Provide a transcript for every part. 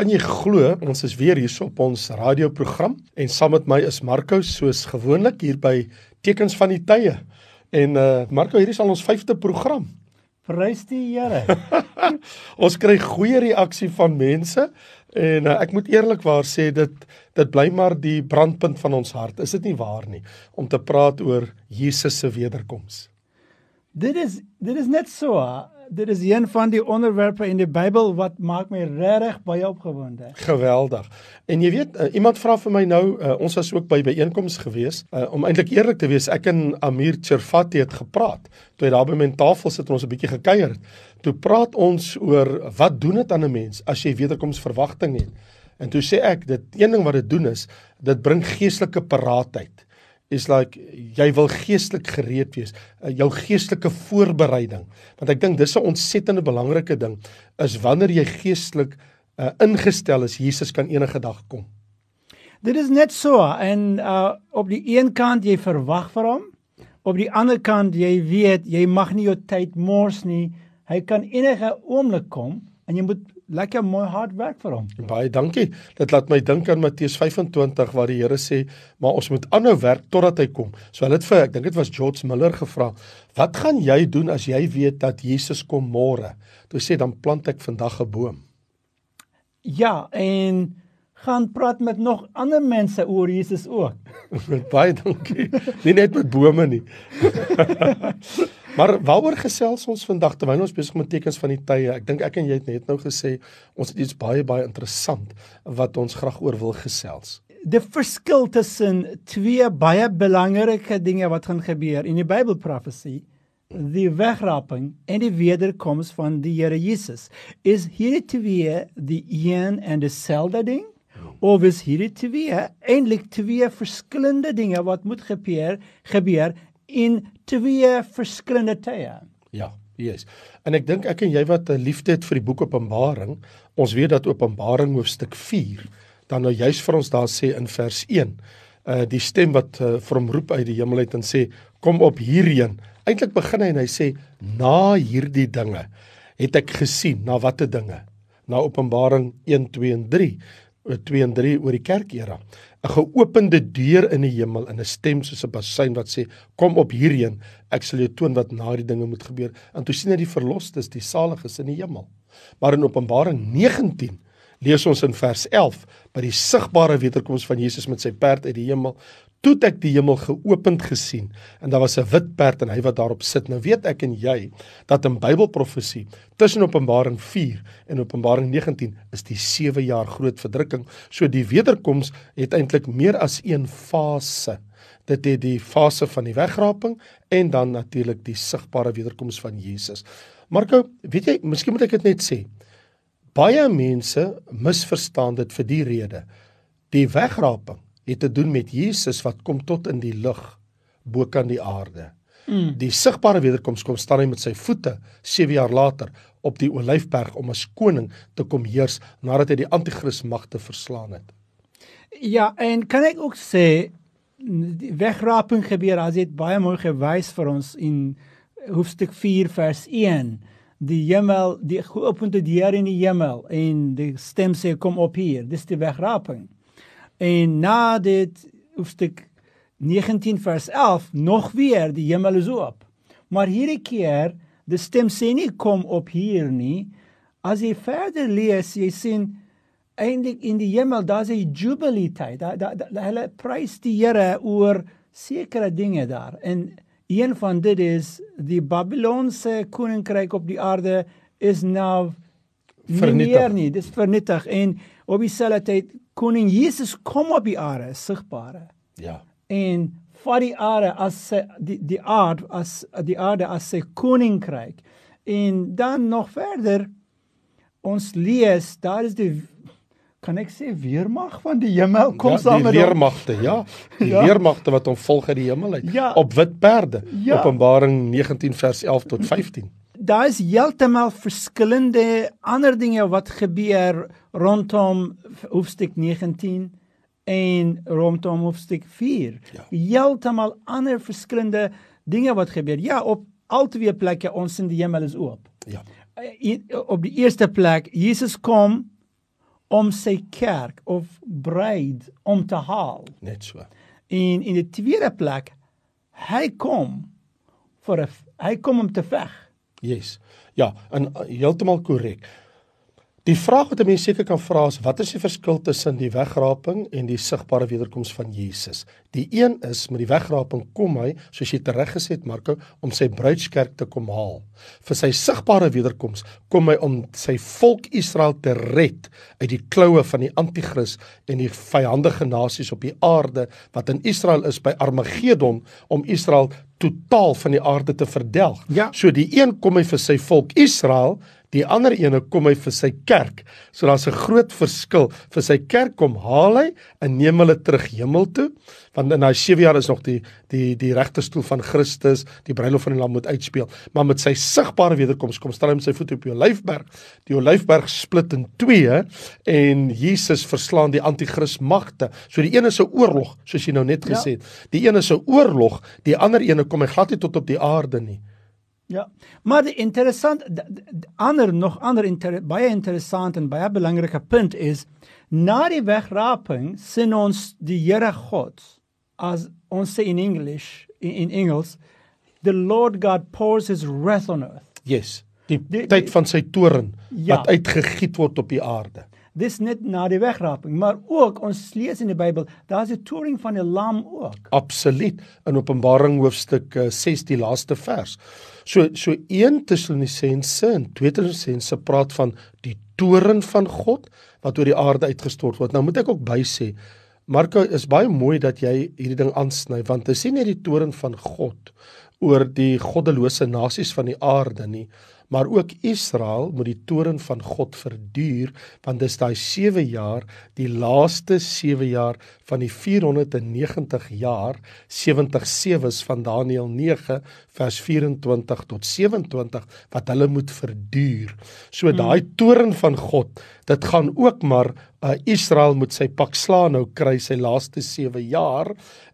Kan jy glo ons is weer hier op ons radioprogram en saam met my is Marco soos gewoonlik hier by Tekens van die Tye. En uh Marco, hierdie is al ons 5de program. Prys die Here. ons kry goeie reaksie van mense en uh, ek moet eerlikwaar sê dit dit bly maar die brandpunt van ons hart. Is dit nie waar nie om te praat oor Jesus se wederkoms? Dit is dit is net so dit is een van die onderwerpe in die Bybel wat maak my regtig baie opgewonde. Geweldig. En jy weet, uh, iemand vra vir my nou, uh, ons was ook by byeenkomste gewees, uh, om eintlik eerlik te wees, ek en Amir Cherfati het gepraat. Toe hy daar by my tafel sit en ons 'n bietjie gekuier het. Toe praat ons oor wat doen dit aan 'n mens as jy wederkomsverwagting het. En toe sê ek, dit een ding wat dit doen is, dit bring geestelike paraatheid is like jy wil geestelik gereed wees, uh, jou geestelike voorbereiding. Want ek dink dis 'n ontsettende belangrike ding is wanneer jy geestelik uh, ingestel is, Jesus kan enige dag kom. Dit is net so en uh, op die een kant jy verwag vir hom, op die ander kant jy weet jy mag nie jou tyd mors nie. Hy kan enige oomblik kom en jy moet lekker mooi hard werk vir hom. Baie dankie. Dit laat my dink aan Matteus 25 waar die Here sê, maar ons moet aanhou werk totdat hy kom. So hulle het vir ek dink dit was George Miller gevra, "Wat gaan jy doen as jy weet dat Jesus kom môre?" Toe sê dan plant ek vandag 'n boom. Ja, en gaan praat met nog ander mense oor Jesus ook. Baie dankie. Nie net met bome nie. Maar waaroor gesels ons vandag terwyl ons besig met tekens van die tye? Ek dink ek en jy het net nou gesê ons het iets baie baie interessant wat ons graag oor wil gesels. Die verskil tussen twee baie belangrike dinge wat gaan gebeur in die Bybelprofesie, die wegraping en die wederkoms van die Here Jesus. Is hierdie twee die een en dieselfde ding? Of is hierdie twee eintlik twee verskillende dinge wat moet gebeur gebeur in twee verskillende tye. Ja, yes. En ek dink ek en jy wat 'n liefde het vir die boek Openbaring, ons weet dat Openbaring hoofstuk 4 dan nou juis vir ons daar sê in vers 1, uh die stem wat uh, vir hom roep uit die hemel uit en sê kom op hierheen. Eintlik begin hy en hy sê na hierdie dinge het ek gesien, na watter dinge? Na Openbaring 1, 2 en 3. 2 en 3 oor die kerkera. 'n Geopende deur in die hemel en 'n stem soos 'n basuin wat sê: "Kom op hierheen, ek sal jou toon wat na die dinge moet gebeur." En toe sien hy die verlosters, die saliges in die hemel. Maar in Openbaring 19 lees ons in vers 11 by die sigbare wederkoms van Jesus met sy perd uit die hemel toe ek die hemel geopend gesien en daar was 'n wit perd en hy wat daarop sit. Nou weet ek en jy dat in Bybelprofesie tussen Openbaring 4 en Openbaring 19 is die 7 jaar groot verdrukking. So die wederkoms het eintlik meer as een fase. Dit het die fase van die wegraping en dan natuurlik die sigbare wederkoms van Jesus. Marko, weet jy, miskien moet ek dit net sê. Baie mense misverstaan dit vir die rede. Die wegraping het te doen met Jesus wat kom tot in die lug bo kan die aarde. Mm. Die sigbare wederkoms kom staan hy met sy voete 7 jaar later op die olyfberg om as koning te kom heers nadat hy die anti-kris magte verslaan het. Ja, en kan ek ook sê die wegraping gebeur as dit baie mooi gewys vir ons in hoofstuk 4 vers 1 die hemel die geopende deur in die hemel en die stem sê kom op hier dis die wegraping En na dit hoofstuk 19 vers 11 nog weer die hemel is oop. Maar hierdie keer die stem sê nie kom op hier nie. As jy verder lees, jy sien eintlik in die hemel daar's 'n jubilee tyd. Daar da, da, hulle prys die Here oor sekere dinge daar. En een van dit is die Babilonse koninkryk op die aarde is nou vernietig. nie. Dis vernietig en op dieselfde tyd koning Jesus kom op die aarde sigbaar. Ja. En vir die aarde as die die aarde as die aarde as 'n koninkryk. En dan nog verder ons lees daar is die kan ek sê weermag van die hemel kom ja, saam met die weermagte ja die ja. weermagte wat hom volg uit die hemel uit ja. op wit perde ja. Openbaring 19 vers 11 tot 15 daar is heeltemal verskillende ander dinge wat gebeur rondom hoofstuk 19 en rondom hoofstuk 4. Ja. Heeltemal ander verskillende dinge wat gebeur. Ja, op al twee plekke ons in die hemel is oop. Ja. Op die eerste plek Jesus kom om sy kerk of bruid om te haal. Net so. En in die tweede plek hy kom vir 'n hy kom om te veg. Yes. Ja, en uh, heeltemal korrek. Die vraag wat 'n mens seker kan vra is wat is die verskil tussen die wegraping en die sigbare wederkoms van Jesus? Die een is met die wegraping kom hy, soos jy tereg gesê het Marko, om sy bruidskerk te kom haal. Vir sy sigbare wederkoms kom hy om sy volk Israel te red uit die kloue van die anti-kris en die vyandige nasies op die aarde wat in Israel is by Armagedon om Israel totaal van die aarde te verdelg. Ja. So die een kom hy vir sy volk Israel Die ander ene kom hy vir sy kerk. So daar's 'n groot verskil. Vir sy kerk kom haal hy en neem hulle terug hemel toe, want in daai 7 jaar is nog die die die regterstoel van Christus, die bruilof van die lam moet uitspeel. Maar met sy sigbare wederkoms kom stel hy met sy voet op die Olyfberg. Die Olyfberg split in twee en Jesus verslaan die anti-kris magte. So die een is 'n oorlog, soos jy nou net Ja. gesê het. Die een is 'n oorlog, die ander ene kom hy glad nie tot op die aarde nie. Ja. Maar die interessant d- d- ander nog ander inter, baie interessant en baie belangrike punt is na die wegraping sien ons die Here God as ons sê in English in, in Engels the Lord God pours his wrath on earth. Yes. Die, Die- tyd die- van sy toorn Ja. wat uitgegiet word op die aarde. Dis net na die wegraping, maar ook ons lees in die Bybel, daar's die toring van die lam ook. Absoluut in Openbaring hoofstuk uh, 6 die laaste vers. So so 1 Tessalonisense en 2 Tessalonisense praat van die toorn van God wat oor die aarde uitgestort word. Nou moet ek ook by sê Marko is baie mooi dat jy hierdie ding aansny want dit nie net die toorn van God oor die goddelose nasies van die aarde nie maar ook Israel moet die toorn van God verduur want dis daai 7 jaar die laaste 7 jaar van die 490 jaar 70 sewes van Daniël 9 vers 24 tot 27 wat hulle moet verduur. So daai toorn van God, dit gaan ook maar uh, Israel moet sy pak slaan nou kry sy laaste 7 jaar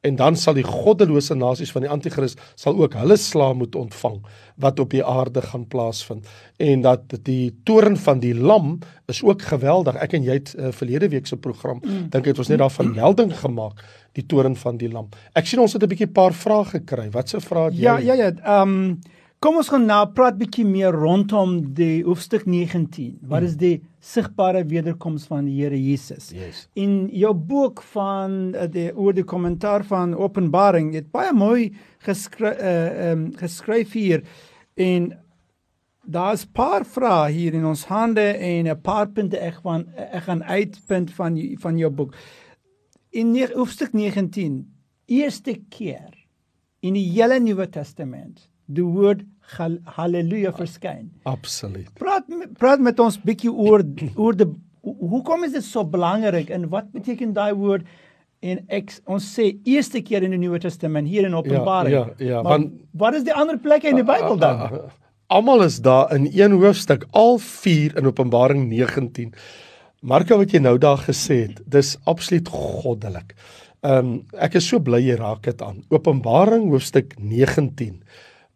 en dan sal die goddelose nasies van die anti-kris sal ook hulle sla moet ontvang wat op die aarde gaan plaasvind en dat die toorn van die lam is ook geweldig. Ek en jy het uh, verlede week se program mm. dink het ons net daarvan melding gemaak die toorn van die lam. Ek sien ons het 'n bietjie paar vrae gekry. Wat se vrae het jy? Ja, ja, ja. Ehm um, kom ons gaan nou praat bietjie meer rondom die hoofstuk 19. Wat is die sigbare wederkoms van die Here Jesus? Yes. In jou boek van uh, die oor die kommentaar van Openbaring, het baie mooi geskryf uh, um, geskryf hier en daar's paar vrae hier in ons hande en 'n paar punte ek gaan ek gaan uitpunt van van jou boek. In hoofstuk 19, eerste keer in die hele Nuwe Testament die woord hal- haleluja verskyn. Absoluut. Praat praat met ons bietjie oor oor die ho- hoekom is dit so belangrik en wat beteken daai woord en ek ons sê eerste keer in die Nuwe Testament hier in Openbaring. ja, ja, maar want- wat is die ander plekke in die Bybel dan? Ah, ah, Almal is daar in een hoofstuk, al 4 in Openbaring 19. Marko wat jy nou daar gesê het, dis absoluut goddelik. Ehm um, ek is so bly jy raak dit aan. Openbaring hoofstuk 19.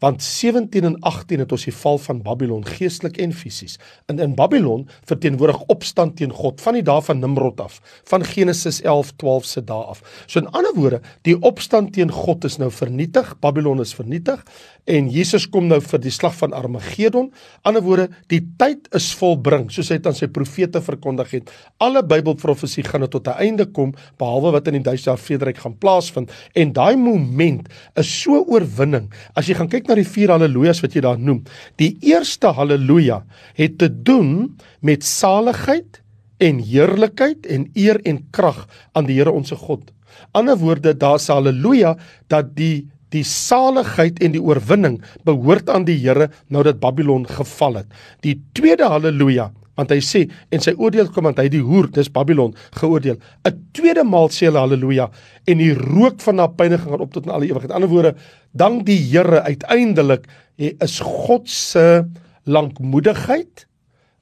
Want 17 en 18 het ons die val van Babylon geestelik en fisies. In in Babylon verteenwoordig opstand teen God van die dae van Nimrod af, van Genesis 11:12 se dae af. So in ander woorde, die opstand teen God is nou vernietig, Babylon is vernietig en Jesus kom nou vir die slag van Armagedon. Ander woorde, die tyd is volbring, soos hy dit aan sy profete verkondig het. Alle Bybelprofesie gaan nou tot 'n einde kom behalwe wat in die duisend jaar vrederyk gaan plaasvind en daai moment is so oorwinning. As jy gaan kyk na die vier haleluja's wat jy daar noem, die eerste haleluja het te doen met saligheid en heerlikheid en eer en krag aan die Here onsse God. Ander woorde, daar's haleluja dat die die saligheid en die oorwinning behoort aan die Here nou dat Babylon geval het. Die tweede haleluja want hy sê en sy oordeel kom want hy die hoer dis Babylon geoordeel. 'n Tweede maal sê hulle haleluja en die rook van haar pyniging gaan op tot in alle ewigheid. In ander woorde, dank die Here uiteindelik is God se lankmoedigheid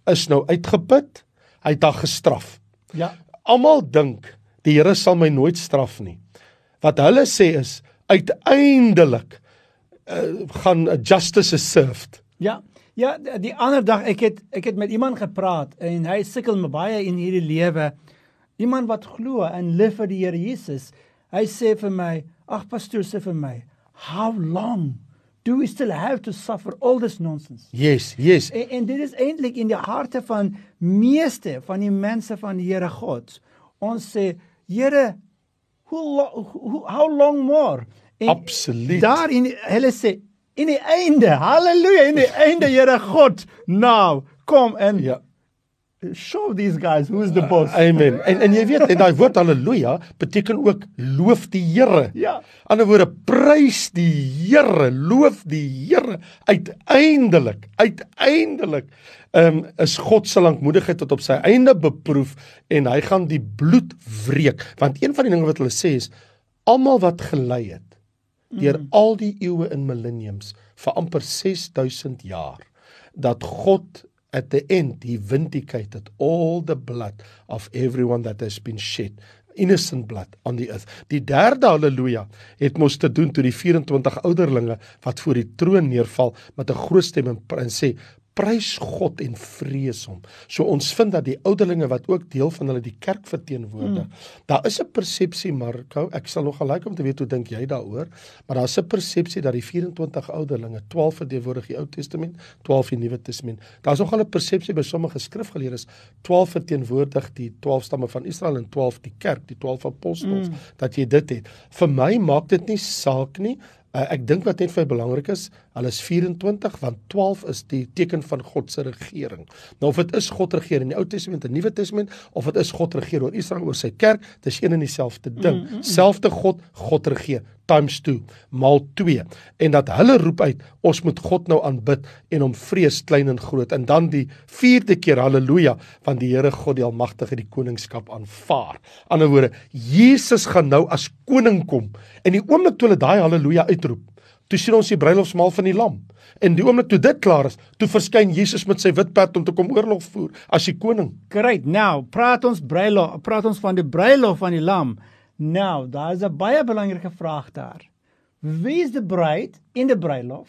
is nou uitgeput. Hy het haar gestraf. Ja. Almal dink die Here sal my nooit straf nie. Wat hulle sê is uiteindelik uh, gaan justice is served. Ja. Ja, die, ander dag ek het ek het met iemand gepraat en hy sukkel me baie in hierdie lewe. Iemand wat glo en lief vir die Here Jesus. Hy sê vir my, ag pastoor sê vir my, how long do we still have to suffer all this nonsense? Yes, yes. En, en dit is eintlik in die harte van meeste van die mense van die Here God. Ons sê, Here, hoe, hoe how long more? En Absoluut. Daar in hulle sê in die einde, haleluja, in die einde Here God, nou kom en Ja. show these guys who's the boss. Amen. En en jy weet, en daai woord haleluja beteken ook loof die Here. Ja. Ander woorde, prys die Here, loof die Here. Uiteindelik, uiteindelik ehm um, is God se lankmoedigheid tot op sy einde beproef en hy gaan die bloed wreek. Want een van die dinge wat hulle sê is almal wat gelei het deur al die eeue in millenniums vir amper 6000 jaar dat God at the end he vindicated all the blood of everyone that has been shed innocent blood on the earth. Die derde haleluja het mos te doen toe die 24 ouderlinge wat voor die troon neerval met 'n groot stem en sê prys God en vrees hom. So ons vind dat die ouderlinge wat ook deel van hulle die kerk verteenwoordig. Mm. Daar is 'n persepsie Marco, ek sal nog gelyk om te weet hoe dink jy daaroor, maar daar's 'n persepsie dat die 24 ouderlinge, 12 verteenwoordig die Ou Testament, 12 die Nuwe Testament. Daar's nogal 'n persepsie by sommige skrifgeleerdes 12 verteenwoordig die 12 stamme van Israel en 12 die kerk, die 12 apostels, mm. dat jy dit het. Vir my maak dit nie saak nie. Uh, ek dink wat net vir belangrik is, hulle is 24 want 12 is die teken van God se regering. Nou of dit is God regeer in die Ou Testament en Nuwe Testament of dit is God regeer oor Israel oor sy kerk, dis een en dieselfde ding. Mm, mm, mm. Selfde God, God regeer times 2 maal 2 en dat hulle roep uit ons moet God nou aanbid en hom vrees klein en groot en dan die vierde keer haleluja want die Here God die almagtige die koningskap aanvaar. Ander woorde Jesus gaan nou as koning kom en die oomblik toe hulle daai haleluja uitroep toe sien ons die bruilofsmaal van die lam en die oomblik toe dit klaar is toe verskyn Jesus met sy wit perd om te kom oorlog voer as die koning. Great. Nou, praat ons bruilof, praat ons van die bruilof van die lam. Nou, daar is 'n baie belangrike vraag daar. Wie is die bruid in die bruilof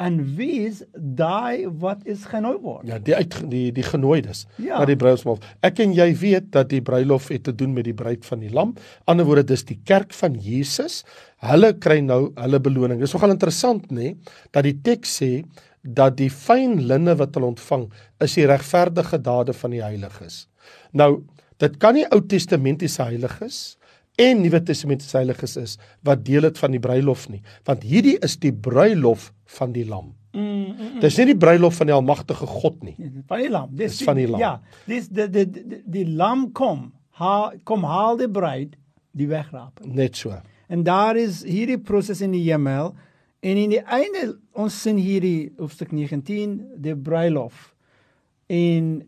en wie is daai wat is genooi word? Ja, die uit die die genooides Ja. na die bruilofsmaal. Ek en jy weet dat die bruilof het te doen met die bruid van die lam. Ander woorde dis die kerk van Jesus. Hulle kry nou hulle beloning. Dis nogal interessant nê dat die teks sê dat die fyn linne wat hulle ontvang is die regverdige dade van die heiliges. Nou, dit kan nie Ou Testamentiese heiliges en Nuwe Testamentiese heiliges is wat deel het van die bruilof nie, want hierdie is die bruilof van die lam. Mm, mm, Dis nie die bruilof van die almagtige God nie. mm. Van die lam. Dis Dis van die lam. Ja, dis die die die, die lam kom. Ha, kom haal die bruid die wegraap. Net so. En daar is hierdie proses in die hemel en in die einde ons sien hierdie hoofstuk 19 die bruilof. En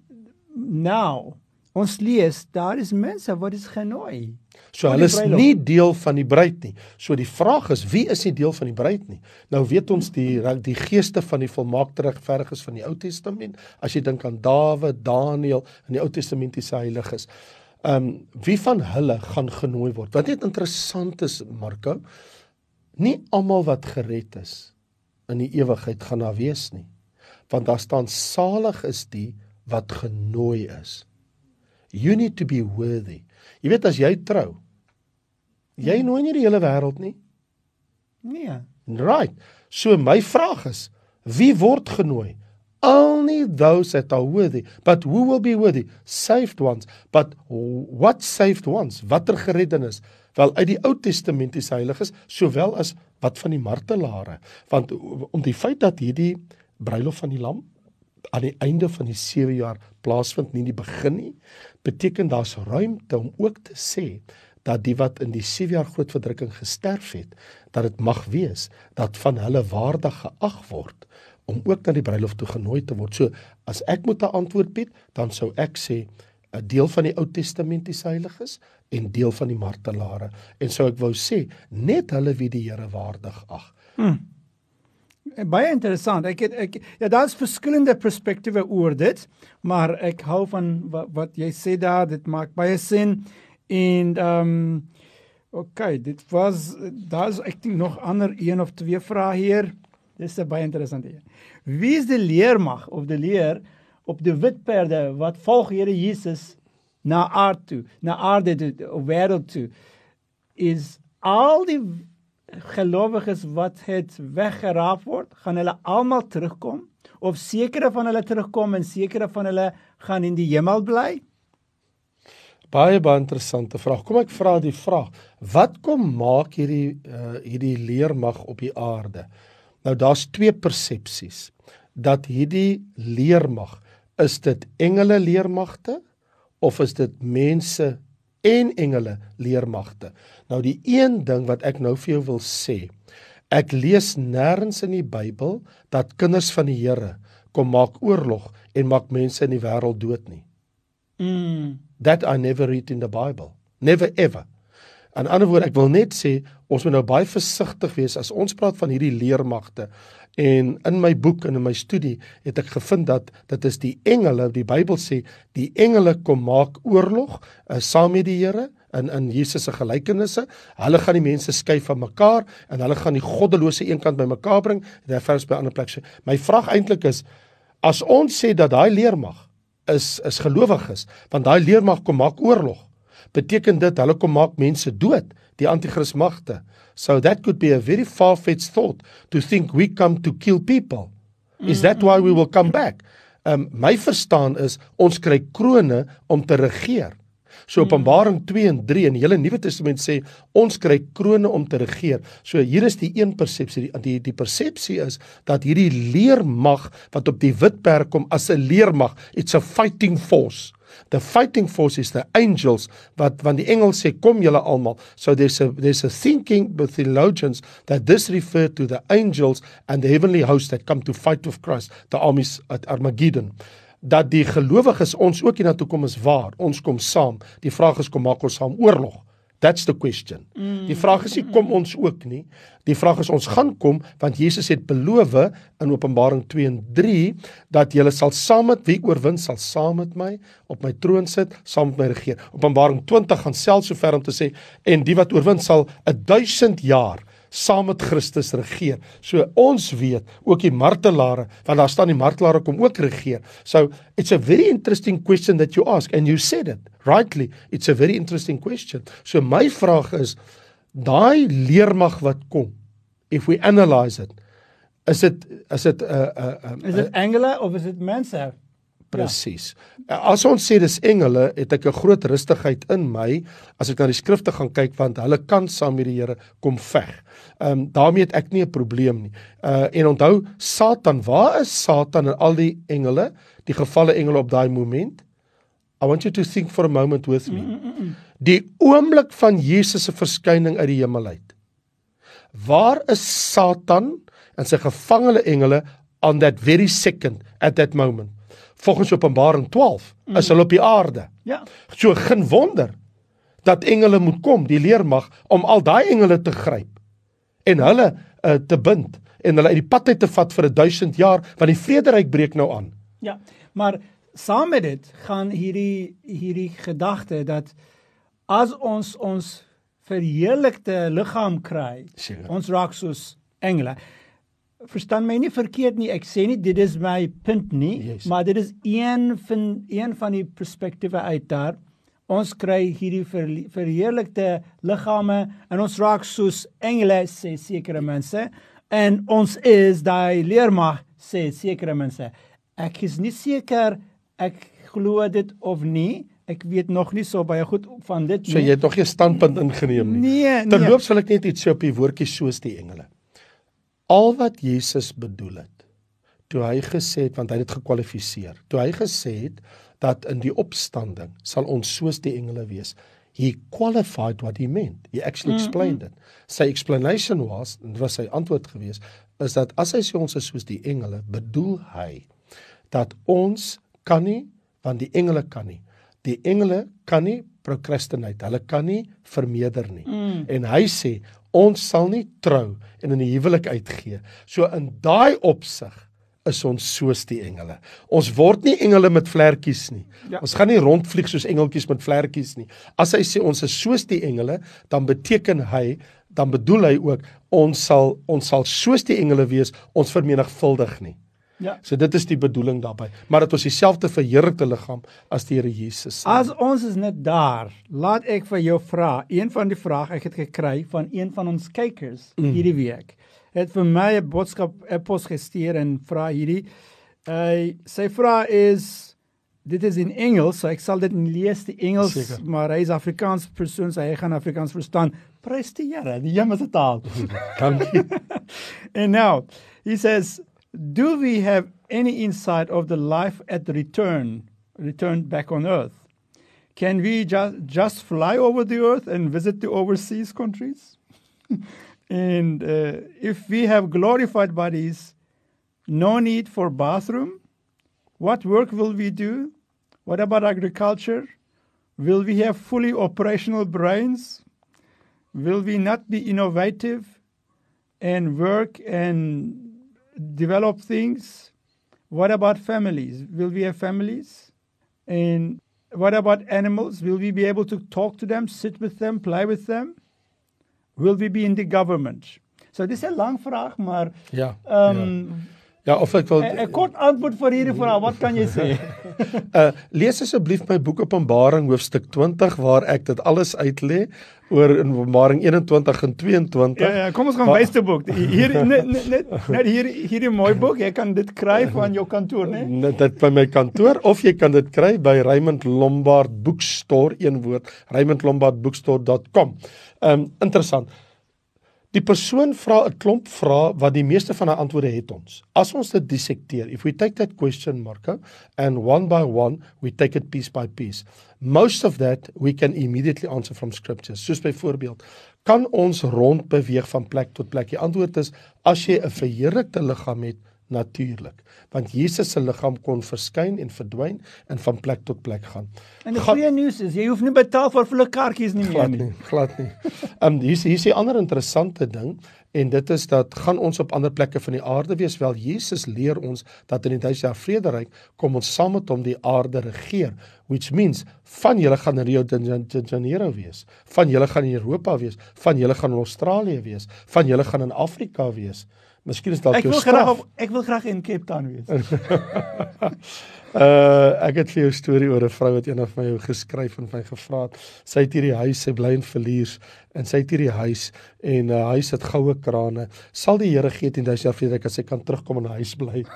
nou ons lees daar is mense wat is genooi. So hulle die is nie deel van die bruid nie. So die vraag is wie is nie deel van die bruid nie? Nou weet ons die die geeste van die volmaakte regverdiges van die Ou Testament. As jy dink aan Dawid, Daniël en die Ou Testamentiese heiliges. Ehm um, wie van hulle gaan genooi word? Wat net interessant is Marko, nie almal wat gered is in die ewigheid gaan daar wees nie. Want daar staan salig is die wat genooi is. You need to be worthy. Jy weet as jy trou, jy nooi nie die hele wêreld nie. Nee. Right. So my vraag is, wie word genooi? Only those that are worthy. But who will be worthy? Saved ones. But what saved ones? Watter gereddenis? Wel uit die Ou Testamentiese heiliges sowel as wat van die martelare. Want om die feit dat hierdie bruilof van die lam aan die einde van die 7 jaar plaasvind nie in die begin nie, beteken daar's ruimte om ook te sê dat die wat in die 7 jaar groot verdrukking gesterf het, dat dit mag wees dat van hulle waardig geag word om ook na die bruilof toe genooi te word. So as ek moet 'n antwoord bied, dan sou ek sê 'n deel van die Ou Testamentiese heiliges en deel van die martelare. En sou ek wou sê net hulle wie die Here waardig ag. Baie interessant. Ek het ek ja, daar's verskillende perspektiewe oor dit, maar ek hou van wat, wat jy sê daar, dit maak baie sin. Ehm um, okay, dit was daar's ek dink nog ander een of twee vrae hier. Dis 'n baie interessante een. Wie is die leermag of die leer op die wit perde wat volg Here Jesus na aard toe, na aarde toe, op wêreld toe? Is al die gelowiges wat het weggeraap word, gaan hulle almal terugkom of sekere van hulle terugkom en sekere van hulle gaan in die hemel bly? Baie baie interessante vraag. Kom ek vra die vraag. Wat kom maak hierdie uh, hierdie leermag op die aarde? Nou daar's twee persepsies. Dat hierdie leermag is dit engele leermagte of is dit mense en engele leermagte? Nou die een ding wat ek nou vir jou wil sê, ek lees nêrens in die Bybel dat kinders van die Here kom maak oorlog en maak mense in die wêreld dood nie. Mm. That I never read in the Bible. Never ever. In ander woorde, ek wil net sê ons moet nou baie versigtig wees as ons praat van hierdie leermagte. En in my boek en in my studie het ek gevind dat dit is die engele, die Bybel sê, die engele kom maak oorlog uh, saam met die Here in in Jesus se gelykenisse. Hulle gaan die mense skei van mekaar en hulle gaan die goddelose eenkant bymekaar bring. Dit is vers by ander plek. My vraag eintlik is as ons sê dat daai leermag is is gelowiges, want daai leermag kom maak oorlog. Beteken dit hulle kom maak mense dood, die anti-kris magte. So that could be a very far-fetched thought to think we come to kill people. Is that why we will come back? Um my verstaan is ons kry krone om te regeer. So Openbaring 2 en 3 in die hele Nuwe Testament sê ons kry krone om te regeer. So hier is die een persepsie, die die, die persepsie is dat hierdie leermag wat op die wit perd kom as 'n leermag, it's a fighting force. The fighting force is the angels wat want die engel sê kom julle almal. So there's a there's a thinking with theologians that this refer to the angels and the heavenly host that come to fight with Christ, the armies at Armageddon dat die gelowiges ons ook hiernatoe kom is waar. Ons kom saam. Die vraag is kom maak ons saam oorlog. That's the question. Mm. Die vraag is nie kom ons ook nie. Die vraag is ons gaan kom want Jesus het beloof in Openbaring 2 en 3 dat jy sal saam met wie oorwin sal saam met my op my troon sit, saam met my regeer. Openbaring 20 gaan selfs so ver om te sê en die wat oorwin sal 'n 1000 jaar saam met Christus regeer. So ons weet ook die martelare, want daar staan die martelare kom ook regeer. So it's a very interesting question that you ask and you said it rightly. It's a very interesting question. So my vraag is daai leermag wat kom if we analyze it is dit is dit 'n uh, 'n uh, uh, is dit engele of is dit mense? Presies. Ja. As ons sê dis engele, het ek 'n groot rustigheid in my as ek na die skrifte gaan kyk want hulle kan saam met die Here kom veg. Ehm um, daarmee het ek nie 'n probleem nie. Uh en onthou Satan, waar is Satan en al die engele, die gevalle engele op daai moment? I want you to think for a moment with me. Mm -mm -mm. Die oomblik van Jesus se verskyning uit die hemel uit. Waar is Satan en sy gevangene engele on that very second at that moment? Volgens Openbaring 12 mm. is hulle op die aarde. Ja. So geen wonder dat engele moet kom, die leermag om al daai engele te gryp en hulle uh, te bind en hulle uit die pad uit te vat vir 1000 jaar want die vrederyk breek nou aan. Ja. Maar saam met dit gaan hierdie hierdie gedagte dat as ons ons verheerlikte liggaam kry, sure. ons raak soos engele verstaan my nie verkeerd nie. Ek sê nie dit is my punt nie, yes. maar dit is een van een van die perspektiewe uit daar. Ons kry hierdie ver, verheerlikte liggame en ons raak soos engele sê sekere mense en ons is daai leermag sê sekere mense. Ek is nie seker ek glo dit of nie. Ek weet nog nie so baie goed van dit nie. So jy het nog nie 'n standpunt ingeneem nie. Nee, nee. Terloops wil ek net iets sê op die woordjie soos die engele al wat Jesus bedoel het toe hy gesê het want hy het dit gekwalifiseer toe hy gesê het dat in die opstanding sal ons soos die engele wees he qualified what he meant. He actually explained it. Sy explanation was en was sy antwoord gewees is dat as hy sê ons is soos die engele bedoel hy dat ons kan nie want die engele kan nie. Die engele kan nie procrastinate hulle kan nie vermeerder nie. Mm. en hy sê ons sal nie trou en in die huwelik uitgee. So in daai opsig is ons soos die engele. Ons word nie engele met vlekkies nie. Ja. Ons gaan nie rondvlieg soos engeltjies met vlekkies nie. As hy sê ons is soos die engele, dan beteken hy dan bedoel hy ook ons sal ons sal soos die engele wees, ons vermenigvuldig nie. Ja. So dit is die bedoeling daarbey, maar dat ons dieselfde verheerlikte liggaam as die Here Jesus. As ons is net daar, laat ek vir jou vra, een van die vrae ek het gekry van een van ons kykers mm. hierdie week. Het vir my 'n boodskap epos gestuur en vra hierdie uh sy vraag is dit is in Engels, so ek sal dit lees die Engels, Zeker. maar hy is Afrikaans persoon, so hy gaan Afrikaans verstaan. Prys die Here, die hemelse taal. Dankie. and now, he says do we have any insight of the life at the return, return back on earth? Can we just just fly over the earth and visit the overseas countries? and uh, if we have glorified bodies, no need for bathroom. What work will we do? What about agriculture? Will we have fully operational brains? Will we not be innovative and work and develop things. What about families? Will we have families? And what about animals? Will we be able to talk to them, sit with them, play with them? Will we be in the government? So dis 'n lang vraag, maar ja. Um, ja. Ja, of ek wil 'n kort antwoord vir hierdie vraag. Wat kan jy sê? uh lees asseblief my boek Openbaring hoofstuk 20 waar ek dit alles uitlê oor in Openbaring 21 en 22. Ja ja, kom ons gaan wys die boek. Hier net net net hier hierdie mooi boek. Jy kan dit kry van jou kantoor, né? Net dit by my kantoor of jy kan dit kry by Raymond Lombard Bookstore, een woord, raymondlombardbookstore.com. Ehm um, interessant. Die persoon vra 'n klomp vrae wat die meeste van haar antwoorde het ons. As ons dit dissekteer, if we take that question Marco and one by one we take it piece by piece. Most of that we can immediately answer from scriptures. Soos byvoorbeeld, kan ons rond beweeg van plek tot plek? Die antwoord is as jy 'n verheerlikte liggaam het, natuurlik want Jesus se liggaam kon verskyn en verdwyn en van plek tot plek gaan. En die goeie nuus is jy hoef nie betaal vir hulle kaartjies nie meer nie. Glad nie. Ehm um, hier is hier is 'n ander interessante ding en dit is dat gaan ons op ander plekke van die aarde wees wel Jesus leer ons dat in die duisende vrederyk kom ons saam met hom die aarde regeer which means van julle gaan in Rio de Janeiro wees van julle gaan in Europa wees van julle gaan in Australië wees van julle gaan in Afrika wees Miskien is dalk jou straf. Ek wil graag op, ek wil graag in Cape Town wees. uh ek het vir jou storie oor 'n vrou wat eendag vir my geskryf en my gevra het. Sy het hierdie huis, sy bly in Verliers en sy het hierdie huis en 'n uh, huis het goue krane. Sal die Here gee 10000 jaar vrede as sy kan terugkom in 'n huis bly.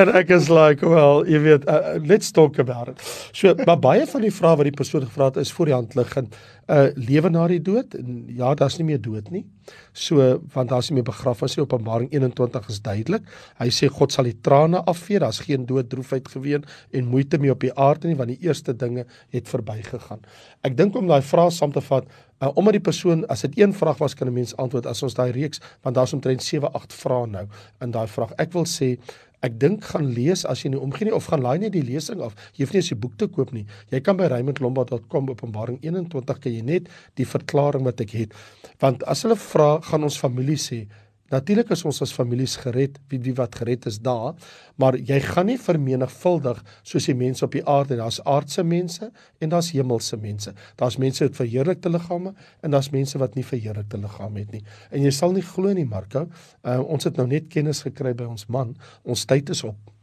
en ek is like, well, jy weet, uh, let's talk about it. So, maar baie van die vrae wat die persoon gevra het is voor die hand liggend. Uh lewe na die dood? En ja, daar's nie meer dood nie. So, want daar's nie meer begrafnis nie. Openbaring 21 is duidelik. Hy sê God sal die trane afvee. Daar's geen dood, droefheid, geween en moeite meer op die aarde nie, want die eerste dinge het verbygegaan. Ek dink om daai vraag saam te vat, uh, omdat die persoon as dit een vraag was kan 'n mens antwoord as ons daai reeks want daar's omtrent 7 8 vrae nou in daai vraag. Ek wil sê Ek dink gaan lees as jy nie omgee nie of gaan laai net die lesing af. Jy hoef nie eens die boek te koop nie. Jy kan by raymondlombard.com Openbaring 21 kan jy net die verklaring wat ek het. Want as hulle vra, gaan ons familie sê, Natuurlik is ons as families gered, wie die wat gered is daar, maar jy gaan nie vermenigvuldig soos die mense op die aarde, daar's aardse mense en daar's hemelse mense. Daar's mense met verheerlikte liggame en daar's mense wat nie verheerlikte liggame het nie. En jy sal nie glo nie, Marko, uh, ons het nou net kennis gekry by ons man, ons tyd is op.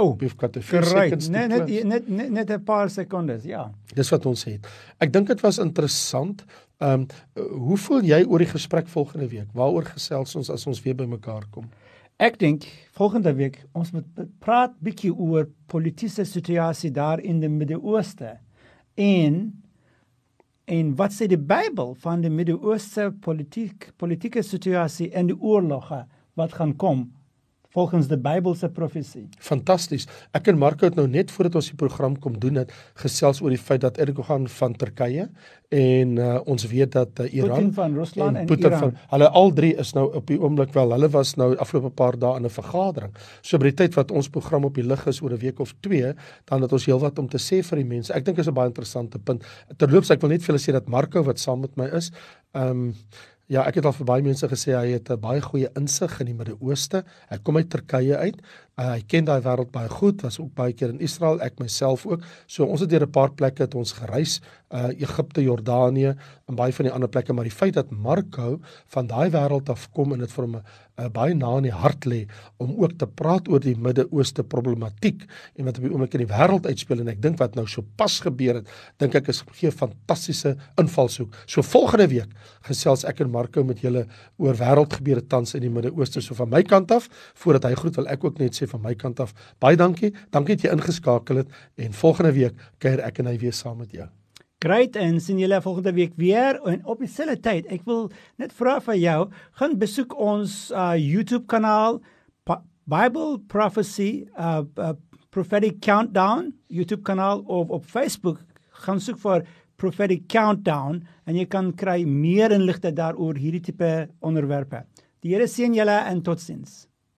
Oh, we've got a few seconds. Net net net net net 'n paar sekondes, ja. Dis wat ons het. Ek dink dit was interessant Ehm um, hoe voel jy oor die gesprek volgende week? Waaroor gesels ons as ons weer bymekaar kom? Ek dink volgende week ons moet praat bietjie oor politieke situasie daar in die Midde-Ooste en en wat sê die Bybel van die Midde-Ooste politiek politieke situasie en die oorloge wat gaan kom volgens die Bybelse profesie. Fantasties. Ek en Marco het nou net voordat ons die program kom doen het gesels oor die feit dat Erdogan van Turkye en uh, ons weet dat uh, Iran Putin van Rusland en, en Putin Iran. van hulle al drie is nou op die oomblik wel hulle was nou afgelope paar dae in 'n vergadering. So by die tyd wat ons program op die lig is oor 'n week of 2, dan het ons heelwat om te sê vir die mense. Ek dink is 'n baie interessante punt. Terloops ek wil net vir julle sê dat Marco wat saam met my is, ehm um, Ja, ek het al vir baie mense gesê hy het 'n baie goeie insig in die Midde-Ooste. Hy kom uit Turkye uit. Uh, hy ken daai wêreld baie goed. Was ook baie keer in Israel, ek myself ook. So ons het deur 'n paar plekke het ons gereis, uh Egipte, Jordanië en baie van die ander plekke, maar die feit dat Marco van daai wêreld af kom en dit vir hom 'n uh, baie na in die hart lê om ook te praat oor die Midde-Ooste problematiek en wat op die oomblik in die wêreld uitspeel en ek dink wat nou so pas gebeur het, dink ek is gee fantastiese invalshoek. So volgende week gesels ek en Marco met julle oor wêreldgebeure tans in die Midde-Ooste. So van my kant af, voordat hy groet, wil ek ook net sê van my kant af, baie dankie. Dankie dat jy ingeskakel het en volgende week kuier ek en hy weer saam met jou. Great en sien julle volgende week weer en op dieselfde tyd. Ek wil net vra vir jou, gaan besoek ons uh, YouTube kanaal Bible Prophecy uh, uh Prophetic Countdown YouTube kanaal of op Facebook gaan soek vir prophetic countdown en jy kan kry meer inligting daaroor hierdie tipe onderwerpe. Die Here seën julle en totsiens.